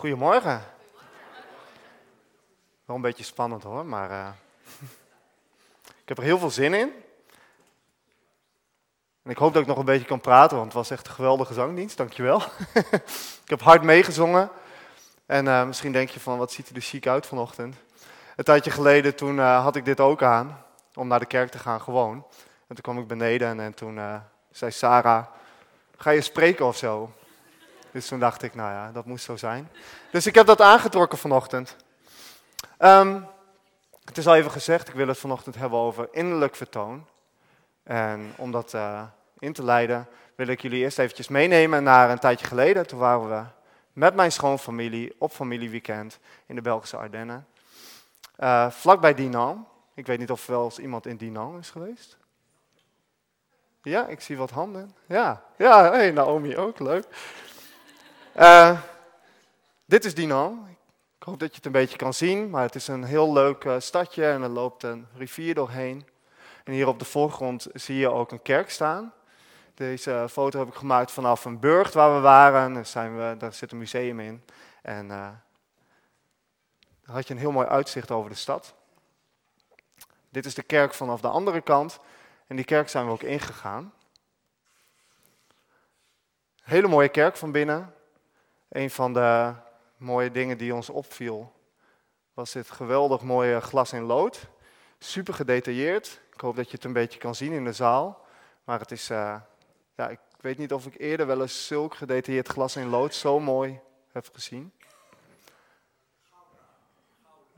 Goedemorgen. Wel een beetje spannend hoor, maar uh, ik heb er heel veel zin in. En ik hoop dat ik nog een beetje kan praten, want het was echt een geweldige zangdienst, dankjewel. ik heb hard meegezongen. En uh, misschien denk je van, wat ziet er er chic uit vanochtend. Een tijdje geleden, toen uh, had ik dit ook aan, om naar de kerk te gaan gewoon. En toen kwam ik beneden en, en toen zei Sarah, ga je spreken of zo? Dus toen dacht ik, nou ja, dat moest zo zijn. Dus ik heb dat aangetrokken vanochtend. Um, het is al even gezegd, ik wil het vanochtend hebben over innerlijk vertoon. En om dat uh, in te leiden, wil ik jullie eerst eventjes meenemen naar een tijdje geleden. Toen waren we met mijn schoonfamilie op familieweekend in de Belgische Ardennen. Uh, vlakbij Dinan. Ik weet niet of wel eens iemand in Dinan is geweest. Ja, ik zie wat handen. Ja, ja hey, Naomi ook, leuk. Uh, dit is Dinan. Ik hoop dat je het een beetje kan zien, maar het is een heel leuk uh, stadje en er loopt een rivier doorheen. En hier op de voorgrond zie je ook een kerk staan. Deze foto heb ik gemaakt vanaf een burcht waar we waren. Daar, zijn we, daar zit een museum in. En daar had je een heel mooi uitzicht over de stad. Dit is de kerk vanaf de andere kant. En die kerk zijn we ook ingegaan. Hele mooie kerk van binnen. Een van de mooie dingen die ons opviel was dit geweldig mooie glas in lood. Super gedetailleerd. Ik hoop dat je het een beetje kan zien in de zaal. Maar het is, uh, ja, ik weet niet of ik eerder wel eens zulk gedetailleerd glas in lood zo mooi heb gezien.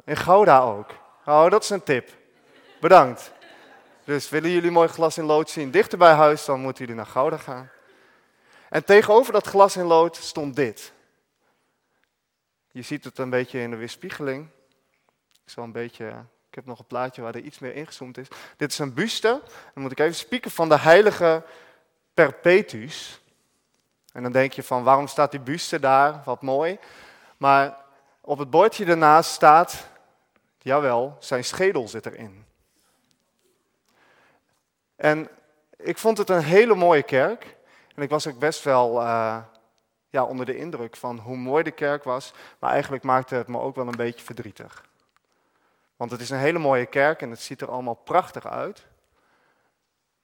In Gouda ook. Oh, dat is een tip. Bedankt. Dus willen jullie mooi glas in lood zien dichter bij huis, dan moeten jullie naar Gouda gaan. En tegenover dat glas in lood stond dit. Je ziet het een beetje in de weerspiegeling. Ik zal een beetje, ik heb nog een plaatje waar er iets meer ingezoomd is. Dit is een buste. Dan moet ik even spieken van de heilige Perpetuus. En dan denk je van, waarom staat die buste daar? Wat mooi. Maar op het bordje daarnaast staat, jawel, zijn schedel zit erin. En ik vond het een hele mooie kerk. En ik was ook best wel uh, ja, onder de indruk van hoe mooi de kerk was. Maar eigenlijk maakte het me ook wel een beetje verdrietig. Want het is een hele mooie kerk en het ziet er allemaal prachtig uit.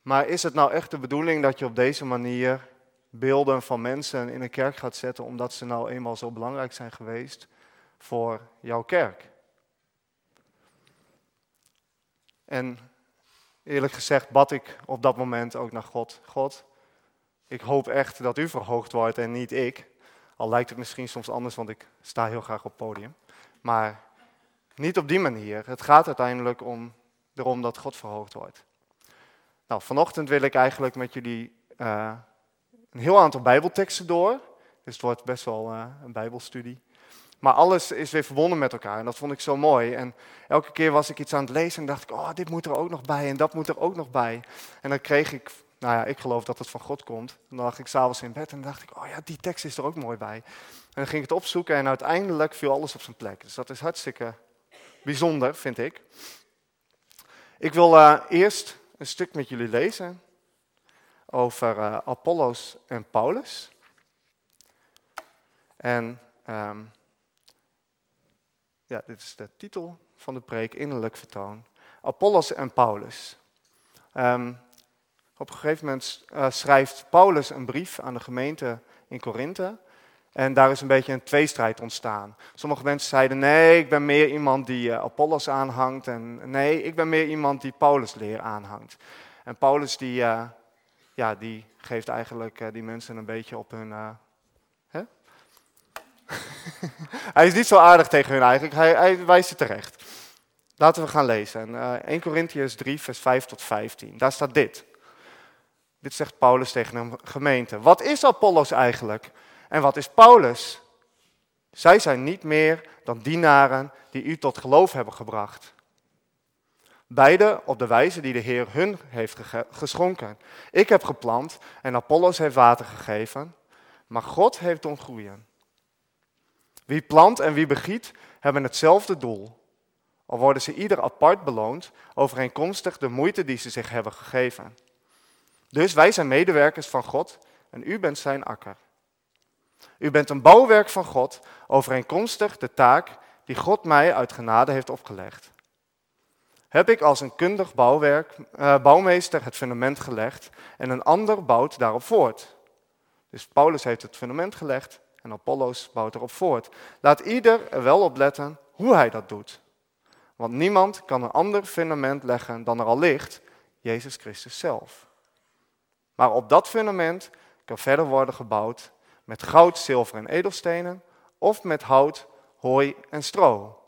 Maar is het nou echt de bedoeling dat je op deze manier beelden van mensen in een kerk gaat zetten omdat ze nou eenmaal zo belangrijk zijn geweest voor jouw kerk? En eerlijk gezegd bad ik op dat moment ook naar God. God, ik hoop echt dat u verhoogd wordt en niet ik. Al lijkt het misschien soms anders, want ik sta heel graag op het podium. Maar niet op die manier. Het gaat uiteindelijk om, erom dat God verhoogd wordt. Nou, vanochtend wil ik eigenlijk met jullie uh, een heel aantal Bijbelteksten door. Dus het wordt best wel uh, een Bijbelstudie. Maar alles is weer verbonden met elkaar en dat vond ik zo mooi. En elke keer was ik iets aan het lezen en dacht ik, oh, dit moet er ook nog bij en dat moet er ook nog bij. En dan kreeg ik nou ja, ik geloof dat het van God komt. Dan lag ik s'avonds in bed en dacht ik, oh ja, die tekst is er ook mooi bij. En dan ging ik het opzoeken en uiteindelijk viel alles op zijn plek. Dus dat is hartstikke bijzonder, vind ik. Ik wil uh, eerst een stuk met jullie lezen over uh, Apollos en Paulus. En um, ja, dit is de titel van de preek, innerlijk vertoon. Apollos en Paulus. Um, op een gegeven moment uh, schrijft Paulus een brief aan de gemeente in Korinthe. En daar is een beetje een tweestrijd ontstaan. Sommige mensen zeiden, nee, ik ben meer iemand die uh, Apollos aanhangt. En nee, ik ben meer iemand die Paulus leer aanhangt. En Paulus die, uh, ja, die geeft eigenlijk die mensen een beetje op hun... Hè? hij is niet zo aardig tegen hun eigenlijk, hij, hij wijst ze terecht. Laten we gaan lezen. 1 Corinthians 3, vers 5 tot 15. Daar staat dit. Dit zegt Paulus tegen een gemeente. Wat is Apollos eigenlijk? En wat is Paulus? Zij zijn niet meer dan dienaren die u tot geloof hebben gebracht. Beide op de wijze die de Heer hun heeft geschonken. Ik heb geplant en Apollos heeft water gegeven, maar God heeft doen groeien. Wie plant en wie begiet hebben hetzelfde doel. Al worden ze ieder apart beloond, overeenkomstig de moeite die ze zich hebben gegeven. Dus wij zijn medewerkers van God en u bent zijn akker. U bent een bouwwerk van God, overeenkomstig de taak die God mij uit genade heeft opgelegd. Heb ik als een kundig bouwwerk, uh, bouwmeester het fundament gelegd en een ander bouwt daarop voort. Dus Paulus heeft het fundament gelegd en Apollos bouwt erop voort. Laat ieder er wel op letten hoe hij dat doet. Want niemand kan een ander fundament leggen dan er al ligt, Jezus Christus zelf. Maar op dat fundament kan verder worden gebouwd met goud, zilver en edelstenen of met hout, hooi en stro.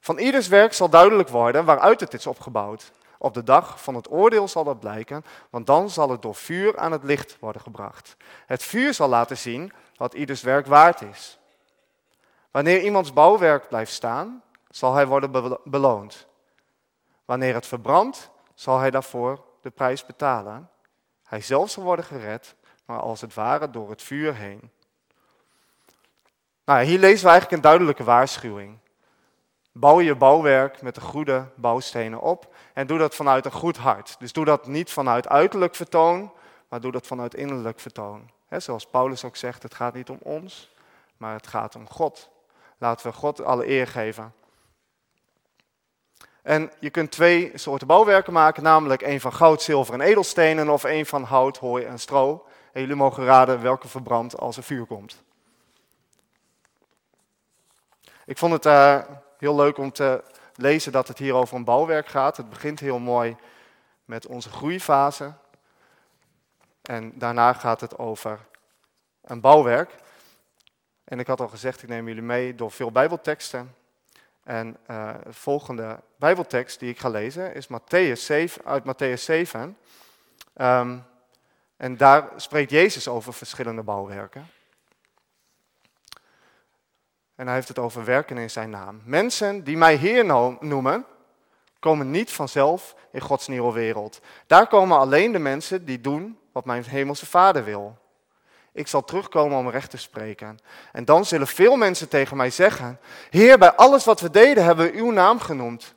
Van ieders werk zal duidelijk worden waaruit het is opgebouwd. Op de dag van het oordeel zal dat blijken, want dan zal het door vuur aan het licht worden gebracht. Het vuur zal laten zien wat ieders werk waard is. Wanneer iemands bouwwerk blijft staan, zal hij worden beloond. Wanneer het verbrandt, zal hij daarvoor de prijs betalen. Hij zelf zal worden gered, maar als het ware door het vuur heen. Nou, hier lezen we eigenlijk een duidelijke waarschuwing. Bouw je bouwwerk met de goede bouwstenen op en doe dat vanuit een goed hart. Dus doe dat niet vanuit uiterlijk vertoon, maar doe dat vanuit innerlijk vertoon. zoals Paulus ook zegt, het gaat niet om ons, maar het gaat om God. Laten we God alle eer geven. En je kunt twee soorten bouwwerken maken, namelijk één van goud, zilver en edelstenen of één van hout, hooi en stro. En jullie mogen raden welke verbrandt als er vuur komt. Ik vond het uh, heel leuk om te lezen dat het hier over een bouwwerk gaat. Het begint heel mooi met onze groeifase. En daarna gaat het over een bouwwerk. En ik had al gezegd, ik neem jullie mee door veel Bijbelteksten. En uh, de volgende Bijbeltekst die ik ga lezen is Matthäus 7, uit Matthäus 7. Um, en daar spreekt Jezus over verschillende bouwwerken. En hij heeft het over werken in zijn naam. Mensen die mij Heer noemen, komen niet vanzelf in Gods nieuwe wereld. Daar komen alleen de mensen die doen wat mijn hemelse Vader wil. Ik zal terugkomen om recht te spreken. En dan zullen veel mensen tegen mij zeggen: Heer, bij alles wat we deden hebben we uw naam genoemd.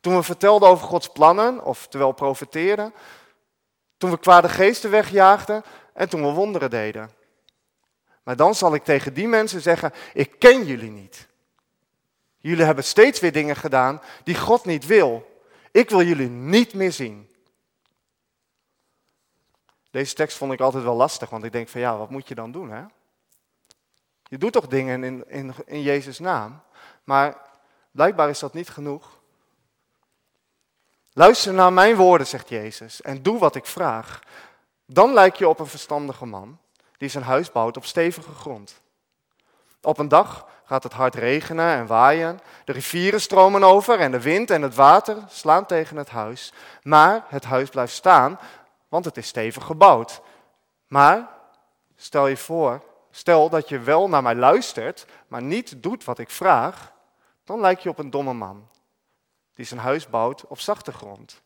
Toen we vertelden over Gods plannen, of terwijl profeteerden, toen we kwade geesten wegjaagden en toen we wonderen deden. Maar dan zal ik tegen die mensen zeggen, ik ken jullie niet. Jullie hebben steeds weer dingen gedaan die God niet wil. Ik wil jullie niet meer zien. Deze tekst vond ik altijd wel lastig, want ik denk van ja, wat moet je dan doen? Hè? Je doet toch dingen in, in, in Jezus' naam, maar blijkbaar is dat niet genoeg. Luister naar mijn woorden, zegt Jezus, en doe wat ik vraag. Dan lijk je op een verstandige man die zijn huis bouwt op stevige grond. Op een dag gaat het hard regenen en waaien, de rivieren stromen over en de wind en het water slaan tegen het huis. Maar het huis blijft staan, want het is stevig gebouwd. Maar stel je voor, stel dat je wel naar mij luistert, maar niet doet wat ik vraag, dan lijk je op een domme man die zijn huis bouwt op zachte grond.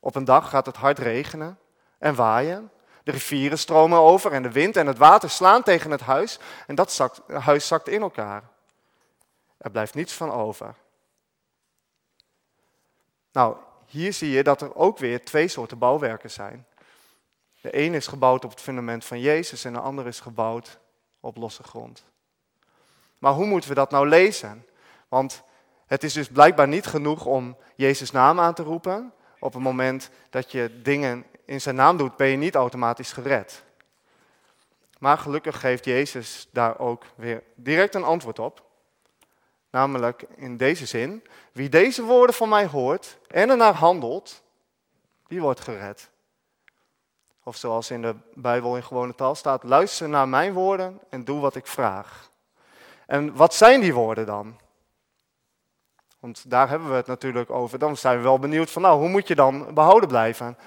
Op een dag gaat het hard regenen en waaien de rivieren stromen over en de wind en het water slaan tegen het huis en dat zakt, huis zakt in elkaar. Er blijft niets van over. Nou, hier zie je dat er ook weer twee soorten bouwwerken zijn. De een is gebouwd op het fundament van Jezus en de ander is gebouwd op losse grond. Maar hoe moeten we dat nou lezen? Want het is dus blijkbaar niet genoeg om Jezus' naam aan te roepen op het moment dat je dingen in zijn naam doet, ben je niet automatisch gered. Maar gelukkig geeft Jezus daar ook weer direct een antwoord op. Namelijk in deze zin, wie deze woorden van mij hoort en ernaar handelt, die wordt gered. Of zoals in de Bijbel in gewone taal staat, luister naar mijn woorden en doe wat ik vraag. En wat zijn die woorden dan? Want daar hebben we het natuurlijk over. Dan zijn we wel benieuwd van, nou, hoe moet je dan behouden blijven?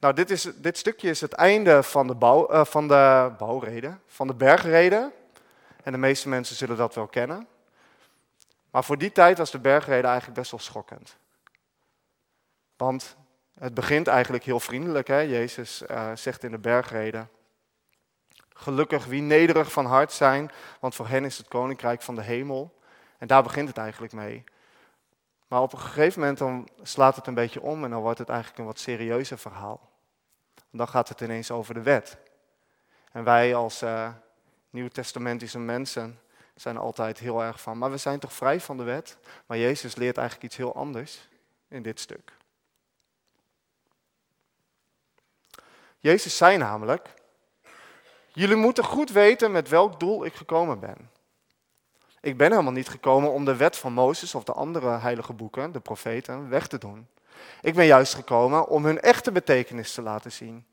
Nou, dit, is, dit stukje is het einde van de, bouw, uh, van de bouwreden, van de bergreden. En de meeste mensen zullen dat wel kennen. Maar voor die tijd was de bergreden eigenlijk best wel schokkend. Want het begint eigenlijk heel vriendelijk. Hè? Jezus uh, zegt in de bergreden, gelukkig wie nederig van hart zijn, want voor hen is het koninkrijk van de hemel. En daar begint het eigenlijk mee. Maar op een gegeven moment dan slaat het een beetje om en dan wordt het eigenlijk een wat serieuzer verhaal. Dan gaat het ineens over de wet. En wij als uh, nieuwtestamentische mensen zijn altijd heel erg van, maar we zijn toch vrij van de wet? Maar Jezus leert eigenlijk iets heel anders in dit stuk. Jezus zei namelijk, jullie moeten goed weten met welk doel ik gekomen ben. Ik ben helemaal niet gekomen om de wet van Mozes of de andere heilige boeken, de profeten, weg te doen. Ik ben juist gekomen om hun echte betekenis te laten zien.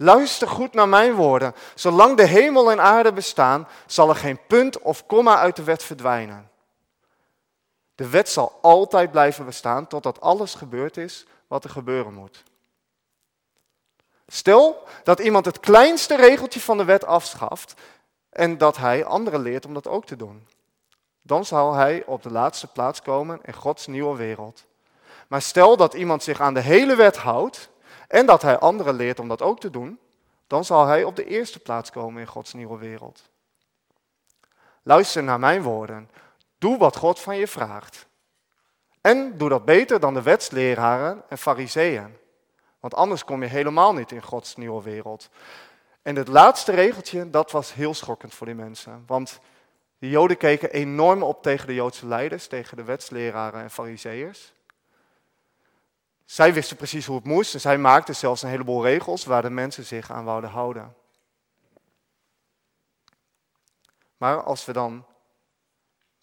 Luister goed naar mijn woorden. Zolang de hemel en aarde bestaan, zal er geen punt of komma uit de wet verdwijnen. De wet zal altijd blijven bestaan totdat alles gebeurd is wat er gebeuren moet. Stel dat iemand het kleinste regeltje van de wet afschaft en dat hij anderen leert om dat ook te doen. Dan zal hij op de laatste plaats komen in Gods nieuwe wereld. Maar stel dat iemand zich aan de hele wet houdt en dat hij anderen leert om dat ook te doen, dan zal hij op de eerste plaats komen in Gods nieuwe wereld. Luister naar mijn woorden. Doe wat God van je vraagt. En doe dat beter dan de wetsleraren en fariseeën. Want anders kom je helemaal niet in Gods nieuwe wereld. En het laatste regeltje, dat was heel schokkend voor die mensen. Want de Joden keken enorm op tegen de Joodse leiders, tegen de wetsleraren en fariseeërs. Zij wisten precies hoe het moest en zij maakten zelfs een heleboel regels waar de mensen zich aan wouden houden. Maar als we dan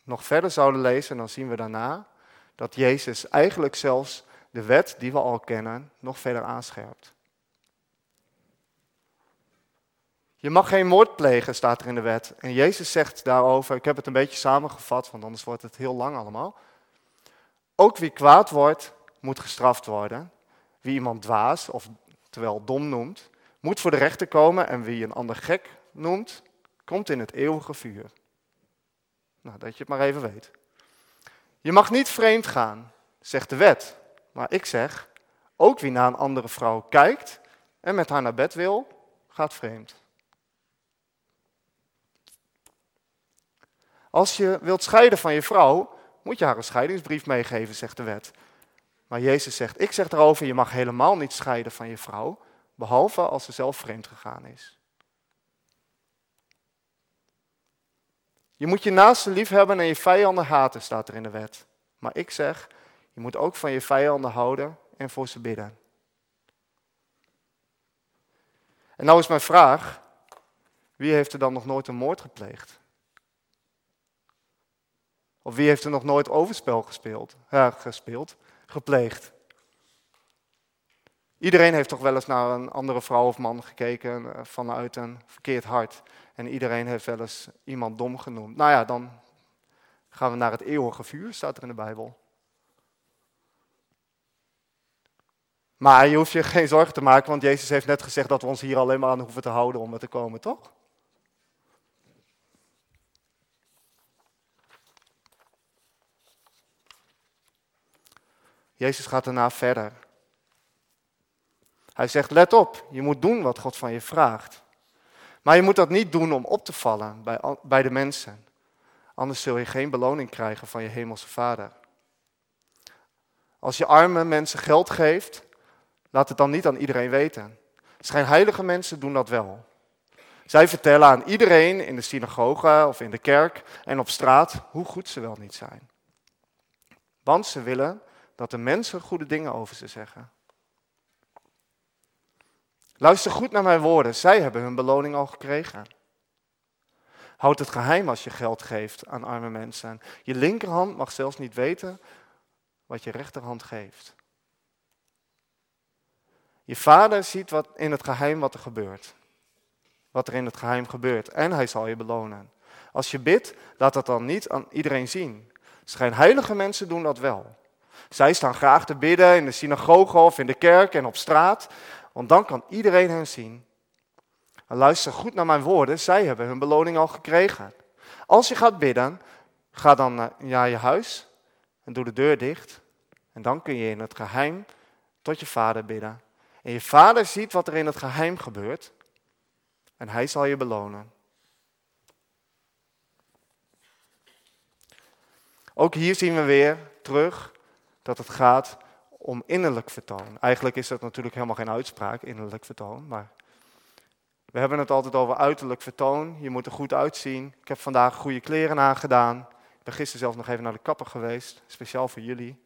nog verder zouden lezen, dan zien we daarna dat Jezus eigenlijk zelfs de wet die we al kennen nog verder aanscherpt. Je mag geen moord plegen, staat er in de wet. En Jezus zegt daarover, ik heb het een beetje samengevat, want anders wordt het heel lang allemaal. Ook wie kwaad wordt, moet gestraft worden. Wie iemand dwaas, of terwijl dom noemt, moet voor de rechter komen. En wie een ander gek noemt, komt in het eeuwige vuur. Nou, dat je het maar even weet. Je mag niet vreemd gaan, zegt de wet. Maar ik zeg, ook wie naar een andere vrouw kijkt en met haar naar bed wil, gaat vreemd. Als je wilt scheiden van je vrouw, moet je haar een scheidingsbrief meegeven, zegt de wet. Maar Jezus zegt, ik zeg erover, je mag helemaal niet scheiden van je vrouw, behalve als ze zelf vreemd gegaan is. Je moet je naaste lief hebben en je vijanden haten, staat er in de wet. Maar ik zeg, je moet ook van je vijanden houden en voor ze bidden. En nou is mijn vraag, wie heeft er dan nog nooit een moord gepleegd? Of wie heeft er nog nooit overspel gespeeld, ja, gespeeld, gepleegd? Iedereen heeft toch wel eens naar een andere vrouw of man gekeken eh, vanuit een verkeerd hart. En iedereen heeft wel eens iemand dom genoemd. Nou ja, dan gaan we naar het eeuwige vuur, staat er in de Bijbel. Maar je hoeft je geen zorgen te maken, want Jezus heeft net gezegd dat we ons hier alleen maar aan hoeven te houden om er te komen, toch? Jezus gaat daarna verder. Hij zegt, let op, je moet doen wat God van je vraagt. Maar je moet dat niet doen om op te vallen bij, bij de mensen. Anders zul je geen beloning krijgen van je hemelse vader. Als je arme mensen geld geeft, laat het dan niet aan iedereen weten. Schijnheilige mensen doen dat wel. Zij vertellen aan iedereen in de synagoge of in de kerk en op straat hoe goed ze wel niet zijn. Want ze willen dat de mensen goede dingen over ze zeggen. Luister goed naar mijn woorden, zij hebben hun beloning al gekregen. Houd het geheim als je geld geeft aan arme mensen. Je linkerhand mag zelfs niet weten wat je rechterhand geeft. Je vader ziet wat in het geheim wat er gebeurt. Wat er in het geheim gebeurt. En hij zal je belonen. Als je bidt, laat dat dan niet aan iedereen zien. Schijnheilige mensen doen dat wel. Zij staan graag te bidden in de synagoge of in de kerk en op straat, want dan kan iedereen hen zien. En luister goed naar mijn woorden, zij hebben hun beloning al gekregen. Als je gaat bidden, ga dan naar je huis en doe de deur dicht. En dan kun je in het geheim tot je vader bidden. En je vader ziet wat er in het geheim gebeurt en hij zal je belonen. Ook hier zien we weer terug dat het gaat om innerlijk vertoon. Eigenlijk is dat natuurlijk helemaal geen uitspraak, innerlijk vertoon, maar We hebben het altijd over uiterlijk vertoon. Je moet er goed uitzien. Ik heb vandaag goede kleren aangedaan. Ik ben gisteren zelfs nog even naar de kapper geweest, speciaal voor jullie.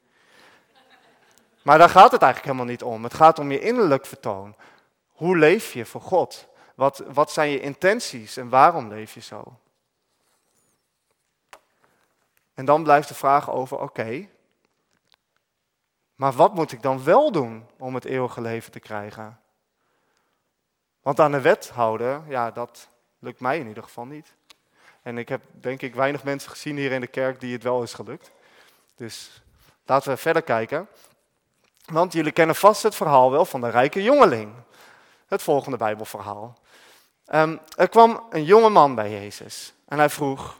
Maar daar gaat het eigenlijk helemaal niet om. Het gaat om je innerlijk vertoon. Hoe leef je voor God? Wat, wat zijn je intenties en waarom leef je zo? En dan blijft de vraag over, oké, maar wat moet ik dan wel doen om het eeuwige leven te krijgen? Want aan de wet houden, ja, dat lukt mij in ieder geval niet. En ik heb denk ik weinig mensen gezien hier in de kerk die het wel is gelukt. Dus laten we verder kijken. Want jullie kennen vast het verhaal wel van de rijke jongeling. Het volgende Bijbelverhaal. Ehm, er kwam een jonge man bij Jezus en hij vroeg: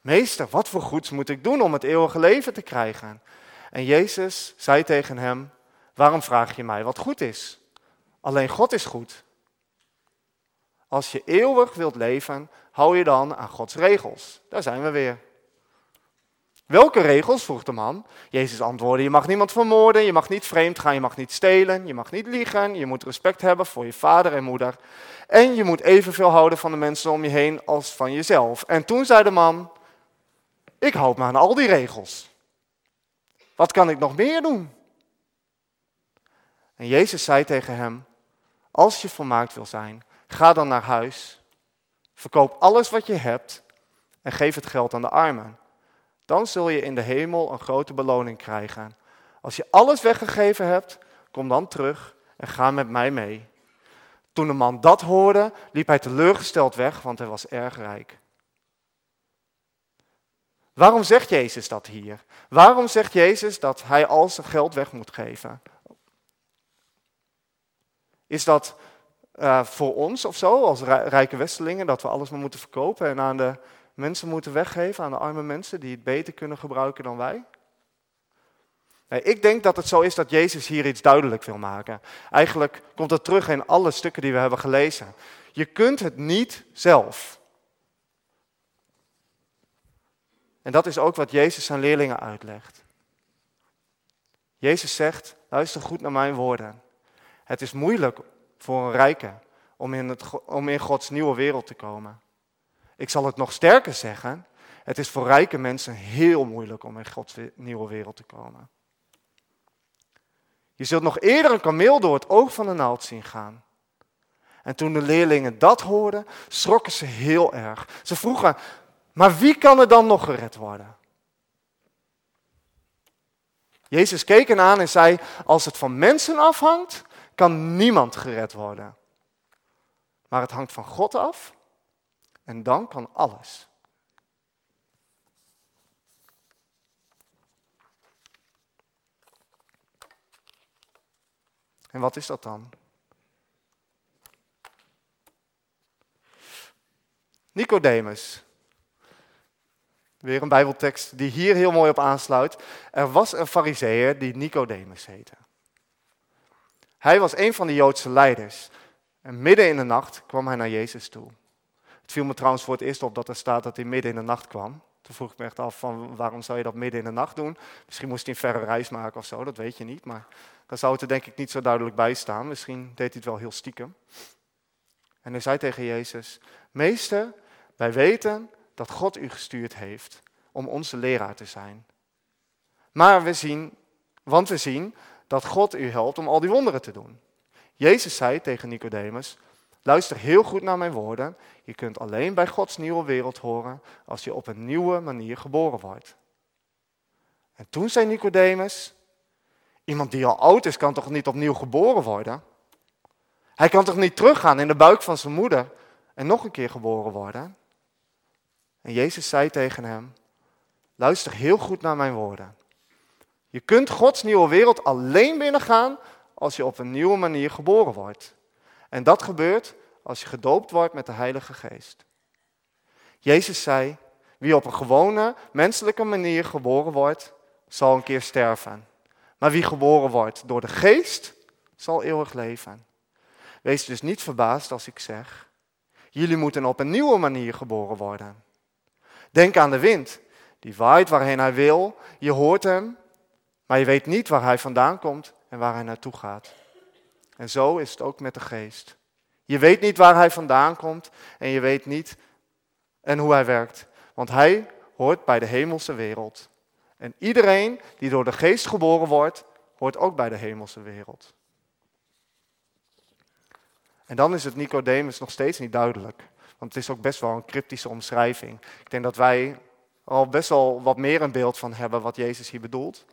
Meester, wat voor goeds moet ik doen om het eeuwige leven te krijgen? En Jezus zei tegen hem: Waarom vraag je mij wat goed is? Alleen God is goed. Als je eeuwig wilt leven, hou je dan aan Gods regels. Daar zijn we weer. Welke regels? vroeg de man. Jezus antwoordde: Je mag niemand vermoorden, je mag niet vreemd gaan, je mag niet stelen, je mag niet liegen, je moet respect hebben voor je vader en moeder. En je moet evenveel houden van de mensen om je heen als van jezelf. En toen zei de man: Ik houd me aan al die regels. Wat kan ik nog meer doen? En Jezus zei tegen hem: Als je volmaakt wil zijn, ga dan naar huis, verkoop alles wat je hebt en geef het geld aan de armen. Dan zul je in de hemel een grote beloning krijgen. Als je alles weggegeven hebt, kom dan terug en ga met mij mee. Toen de man dat hoorde, liep hij teleurgesteld weg, want hij was erg rijk. Waarom zegt Jezus dat hier? Waarom zegt Jezus dat hij al zijn geld weg moet geven? Is dat uh, voor ons of zo, als rijke Westelingen, dat we alles maar moeten verkopen en aan de mensen moeten weggeven, aan de arme mensen die het beter kunnen gebruiken dan wij? Nee, ik denk dat het zo is dat Jezus hier iets duidelijk wil maken. Eigenlijk komt dat terug in alle stukken die we hebben gelezen. Je kunt het niet zelf. En dat is ook wat Jezus zijn leerlingen uitlegt. Jezus zegt, luister goed naar mijn woorden. Het is moeilijk voor een rijke om in, het, om in Gods nieuwe wereld te komen. Ik zal het nog sterker zeggen, het is voor rijke mensen heel moeilijk om in Gods nieuwe wereld te komen. Je zult nog eerder een kameel door het oog van de naald zien gaan. En toen de leerlingen dat hoorden, schrokken ze heel erg. Ze vroegen, maar wie kan er dan nog gered worden? Jezus keek hen aan en zei, als het van mensen afhangt, kan niemand gered worden. Maar het hangt van God af en dan kan alles. En wat is dat dan? Nicodemus. Weer een Bijbeltekst die hier heel mooi op aansluit. Er was een fariseer die Nicodemus heette. Hij was een van de Joodse leiders. En midden in de nacht kwam hij naar Jezus toe. Het viel me trouwens voor het eerst op dat er staat dat hij midden in de nacht kwam. Toen vroeg ik me echt af van waarom zou je dat midden in de nacht doen? Misschien moest hij een verre reis maken of zo, dat weet je niet. Maar dan zou het er denk ik niet zo duidelijk bij staan. Misschien deed hij het wel heel stiekem. En hij zei tegen Jezus, meester, wij weten dat God u gestuurd heeft om onze leraar te zijn. Maar we zien, want we zien dat God u helpt om al die wonderen te doen. Jezus zei tegen Nicodemus, luister heel goed naar mijn woorden. Je kunt alleen bij Gods nieuwe wereld horen als je op een nieuwe manier geboren wordt. En toen zei Nicodemus, iemand die al oud is kan toch niet opnieuw geboren worden? Hij kan toch niet teruggaan in de buik van zijn moeder en nog een keer geboren worden? En Jezus zei tegen hem, luister heel goed naar mijn woorden. Je kunt Gods nieuwe wereld alleen binnengaan als je op een nieuwe manier geboren wordt. En dat gebeurt als je gedoopt wordt met de Heilige Geest. Jezus zei, wie op een gewone, menselijke manier geboren wordt, zal een keer sterven. Maar wie geboren wordt door de Geest, zal eeuwig leven. Wees dus niet verbaasd als ik zeg, jullie moeten op een nieuwe manier geboren worden. Denk aan de wind, die waait waarheen hij wil, je hoort hem, maar je weet niet waar hij vandaan komt en waar hij naartoe gaat. En zo is het ook met de geest. Je weet niet waar hij vandaan komt en je weet niet en hoe hij werkt. Want hij hoort bij de hemelse wereld. En iedereen die door de geest geboren wordt, hoort ook bij de hemelse wereld. En dan is het Nicodemus nog steeds niet duidelijk. Want het is ook best wel een cryptische omschrijving. Ik denk dat wij al best wel wat meer een beeld van hebben wat Jezus hier bedoelt.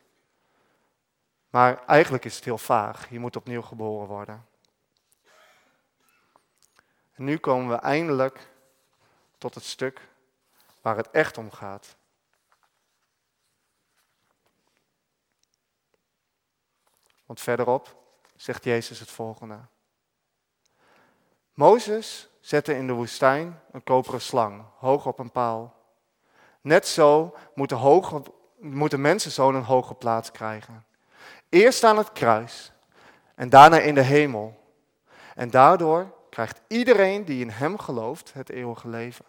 Maar eigenlijk is het heel vaag. Je moet opnieuw geboren worden. En nu komen we eindelijk tot het stuk waar het echt om gaat. Want verderop zegt Jezus het volgende. Mozes zette in de woestijn een koperen slang, hoog op een paal. Net zo moet de, hoge, een hoge plaats krijgen. Eerst aan het kruis en daarna in de hemel. En daardoor krijgt iedereen die in hem gelooft het eeuwige leven.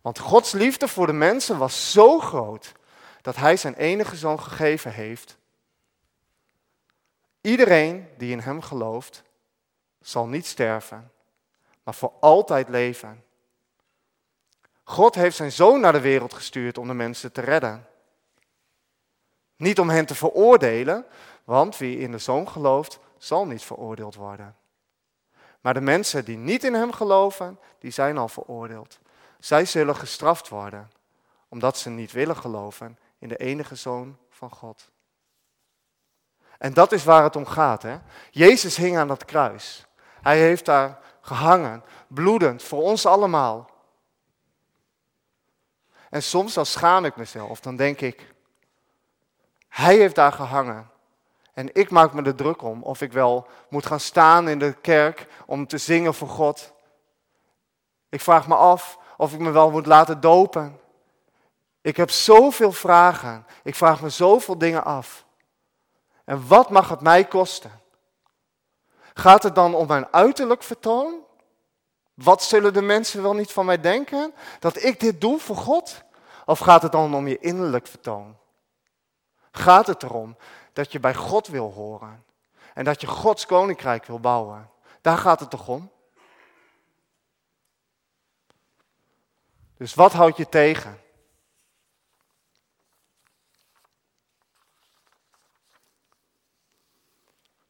Want Gods liefde voor de mensen was zo groot dat hij zijn enige zoon gegeven heeft. Iedereen die in hem gelooft, zal niet sterven, maar voor altijd leven. God heeft zijn zoon naar de wereld gestuurd om de mensen te redden. Niet om hen te veroordelen, want wie in de zoon gelooft, zal niet veroordeeld worden. Maar de mensen die niet in hem geloven, die zijn al veroordeeld. Zij zullen gestraft worden, omdat ze niet willen geloven in de enige zoon van God. En dat is waar het om gaat. Hè? Jezus hing aan dat kruis. Hij heeft daar gehangen, bloedend, voor ons allemaal. En soms dan schaam ik mezelf, dan denk ik, hij heeft daar gehangen. En ik maak me er druk om of ik wel moet gaan staan in de kerk om te zingen voor God. Ik vraag me af of ik me wel moet laten dopen. Ik heb zoveel vragen. Ik vraag me zoveel dingen af. En wat mag het mij kosten? Gaat het dan om mijn uiterlijk vertoon? Wat zullen de mensen wel niet van mij denken? Dat ik dit doe voor God? Of gaat het dan om je innerlijk vertoon? Gaat het erom dat je bij God wil horen en dat je Gods koninkrijk wil bouwen? Daar gaat het toch om? Dus wat houdt je tegen?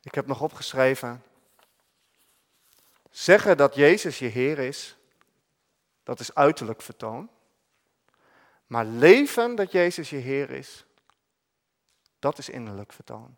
Ik heb nog opgeschreven. Zeggen dat Jezus je Heer is, dat is uiterlijk vertoon. Maar leven dat Jezus je Heer is, dat is innerlijk vertoon.